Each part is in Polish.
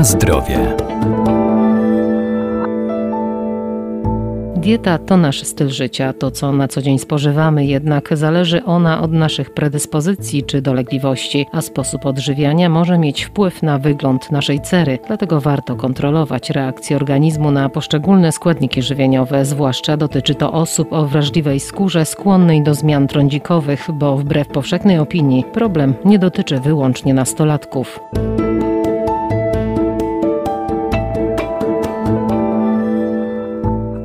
Na zdrowie. Dieta to nasz styl życia, to co na co dzień spożywamy, jednak zależy ona od naszych predyspozycji czy dolegliwości, a sposób odżywiania może mieć wpływ na wygląd naszej cery, dlatego warto kontrolować reakcję organizmu na poszczególne składniki żywieniowe, zwłaszcza dotyczy to osób o wrażliwej skórze skłonnej do zmian trądzikowych, bo wbrew powszechnej opinii problem nie dotyczy wyłącznie nastolatków.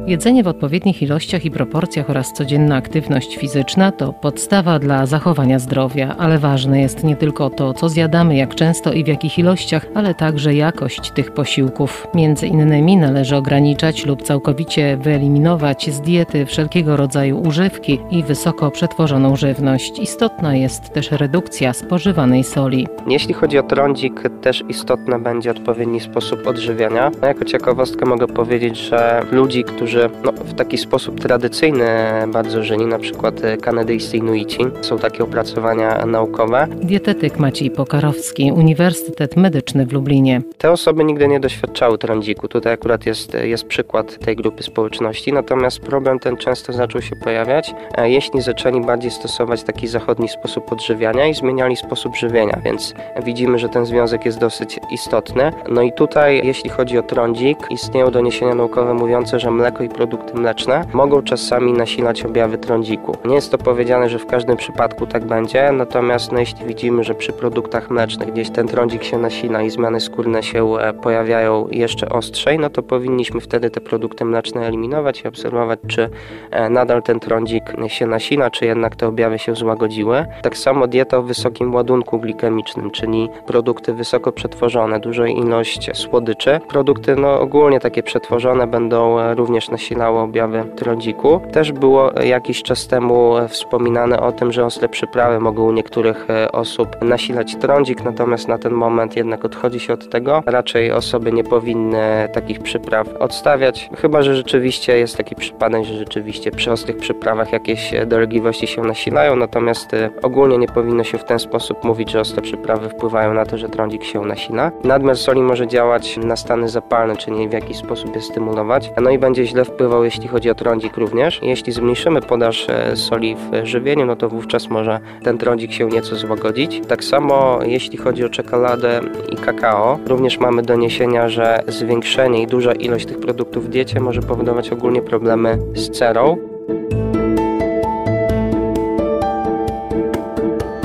Jedzenie w odpowiednich ilościach i proporcjach oraz codzienna aktywność fizyczna to podstawa dla zachowania zdrowia, ale ważne jest nie tylko to, co zjadamy, jak często i w jakich ilościach, ale także jakość tych posiłków. Między innymi należy ograniczać lub całkowicie wyeliminować z diety wszelkiego rodzaju używki i wysoko przetworzoną żywność. Istotna jest też redukcja spożywanej soli. Jeśli chodzi o trądzik, też istotny będzie odpowiedni sposób odżywiania. Jako ciekawostkę mogę powiedzieć, że ludzi, którzy którzy no, w taki sposób tradycyjny bardzo żyli, na przykład kanadyjscy Inuici. Są takie opracowania naukowe. Dietetyk Maciej Pokarowski, Uniwersytet Medyczny w Lublinie. Te osoby nigdy nie doświadczały trądziku. Tutaj akurat jest, jest przykład tej grupy społeczności, natomiast problem ten często zaczął się pojawiać, e, jeśli zaczęli bardziej stosować taki zachodni sposób odżywiania i zmieniali sposób żywienia, więc widzimy, że ten związek jest dosyć istotny. No i tutaj, jeśli chodzi o trądzik, istnieją doniesienia naukowe mówiące, że mleko i produkty mleczne mogą czasami nasilać objawy trądziku. Nie jest to powiedziane, że w każdym przypadku tak będzie, natomiast no, jeśli widzimy, że przy produktach mlecznych gdzieś ten trądzik się nasila i zmiany skórne się e, pojawiają jeszcze ostrzej, no to powinniśmy wtedy te produkty mleczne eliminować i obserwować, czy e, nadal ten trądzik się nasila, czy jednak te objawy się złagodziły. Tak samo dieta o wysokim ładunku glikemicznym, czyli produkty wysoko przetworzone, duża ilość słodyczy. Produkty no, ogólnie takie przetworzone będą e, również nasilało objawy trądziku. Też było jakiś czas temu wspominane o tym, że ostre przyprawy mogą u niektórych e, osób nasilać trądzik, natomiast na ten moment jednak odchodzi się od tego. Raczej osoby nie powinny takich przypraw odstawiać, chyba że rzeczywiście jest taki przypadek, że rzeczywiście przy ostrych przyprawach jakieś dolegliwości się nasilają, natomiast e, ogólnie nie powinno się w ten sposób mówić, że ostre przyprawy wpływają na to, że trądzik się nasila. Nadmiar soli może działać na stany zapalne, czyli w jakiś sposób je stymulować, no i będzie źle wpływał, jeśli chodzi o trądzik również. Jeśli zmniejszymy podaż e, soli w żywieniu, no to wówczas może ten trądzik się nieco złagodzić. Tak samo jeśli chodzi o czekoladę i kakao, również mamy doniesienia, że zwiększenie i duża ilość tych produktów w diecie może powodować ogólnie problemy z cerą.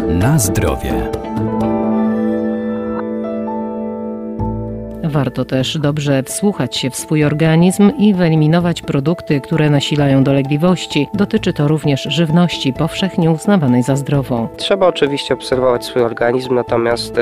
Na zdrowie. Warto też dobrze wsłuchać się w swój organizm i wyeliminować produkty, które nasilają dolegliwości. Dotyczy to również żywności powszechnie uznawanej za zdrową. Trzeba oczywiście obserwować swój organizm, natomiast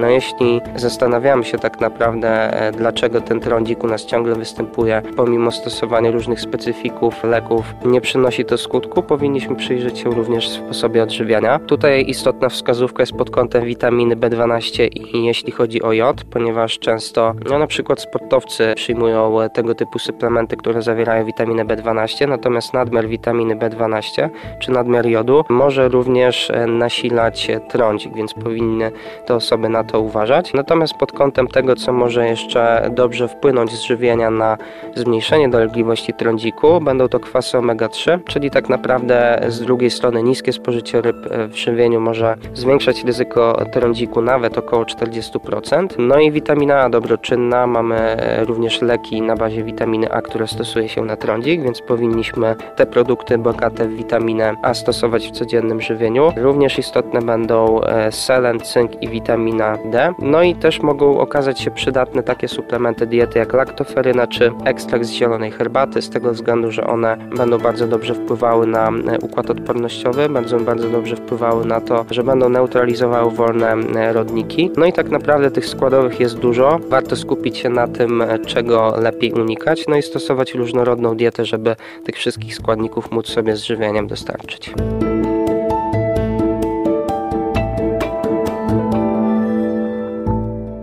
no, jeśli zastanawiamy się tak naprawdę, e, dlaczego ten trądzik u nas ciągle występuje, pomimo stosowania różnych specyfików, leków, nie przynosi to skutku, powinniśmy przyjrzeć się również sposobie odżywiania. Tutaj istotna wskazówka jest pod kątem witaminy B12 i jeśli chodzi o jod, ponieważ często no, na przykład sportowcy przyjmują e, tego typu suplementy, które zawierają witaminę B12, natomiast nadmiar witaminy B12 czy nadmiar jodu może również e, nasilać trądzik, więc powinny te osoby na to uważać. Natomiast pod kątem tego, co może jeszcze dobrze wpłynąć z żywienia na zmniejszenie dolegliwości trądziku, będą to kwasy omega-3, czyli tak naprawdę z drugiej strony niskie spożycie ryb e, w żywieniu może zwiększać ryzyko trądziku nawet około 40%. No i witamina A dobroczynna czynna. Mamy e, również leki na bazie witaminy A, które stosuje się na trądzik, więc powinniśmy te produkty bogate w witaminę A stosować w codziennym żywieniu. Również istotne będą e, selen, cynk i witamina D. No i też mogą okazać się przydatne takie suplementy diety jak laktoferyna czy ekstrakt z zielonej herbaty, z tego względu, że one będą bardzo dobrze wpływały na e, układ odpornościowy, bardzo, bardzo dobrze wpływały na to, że będą neutralizowały wolne rodniki. No i tak naprawdę tych składowych jest dużo. Warto skupić się na tym, czego lepiej unikać, no i stosować różnorodną dietę, żeby tych wszystkich składników móc sobie z żywieniem dostarczyć.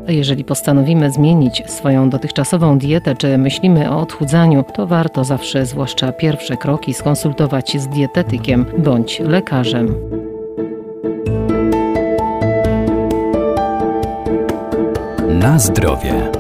Jeżeli postanowimy zmienić swoją dotychczasową dietę, czy myślimy o odchudzaniu, to warto zawsze, zwłaszcza pierwsze kroki, skonsultować z dietetykiem bądź lekarzem. Na zdrowie.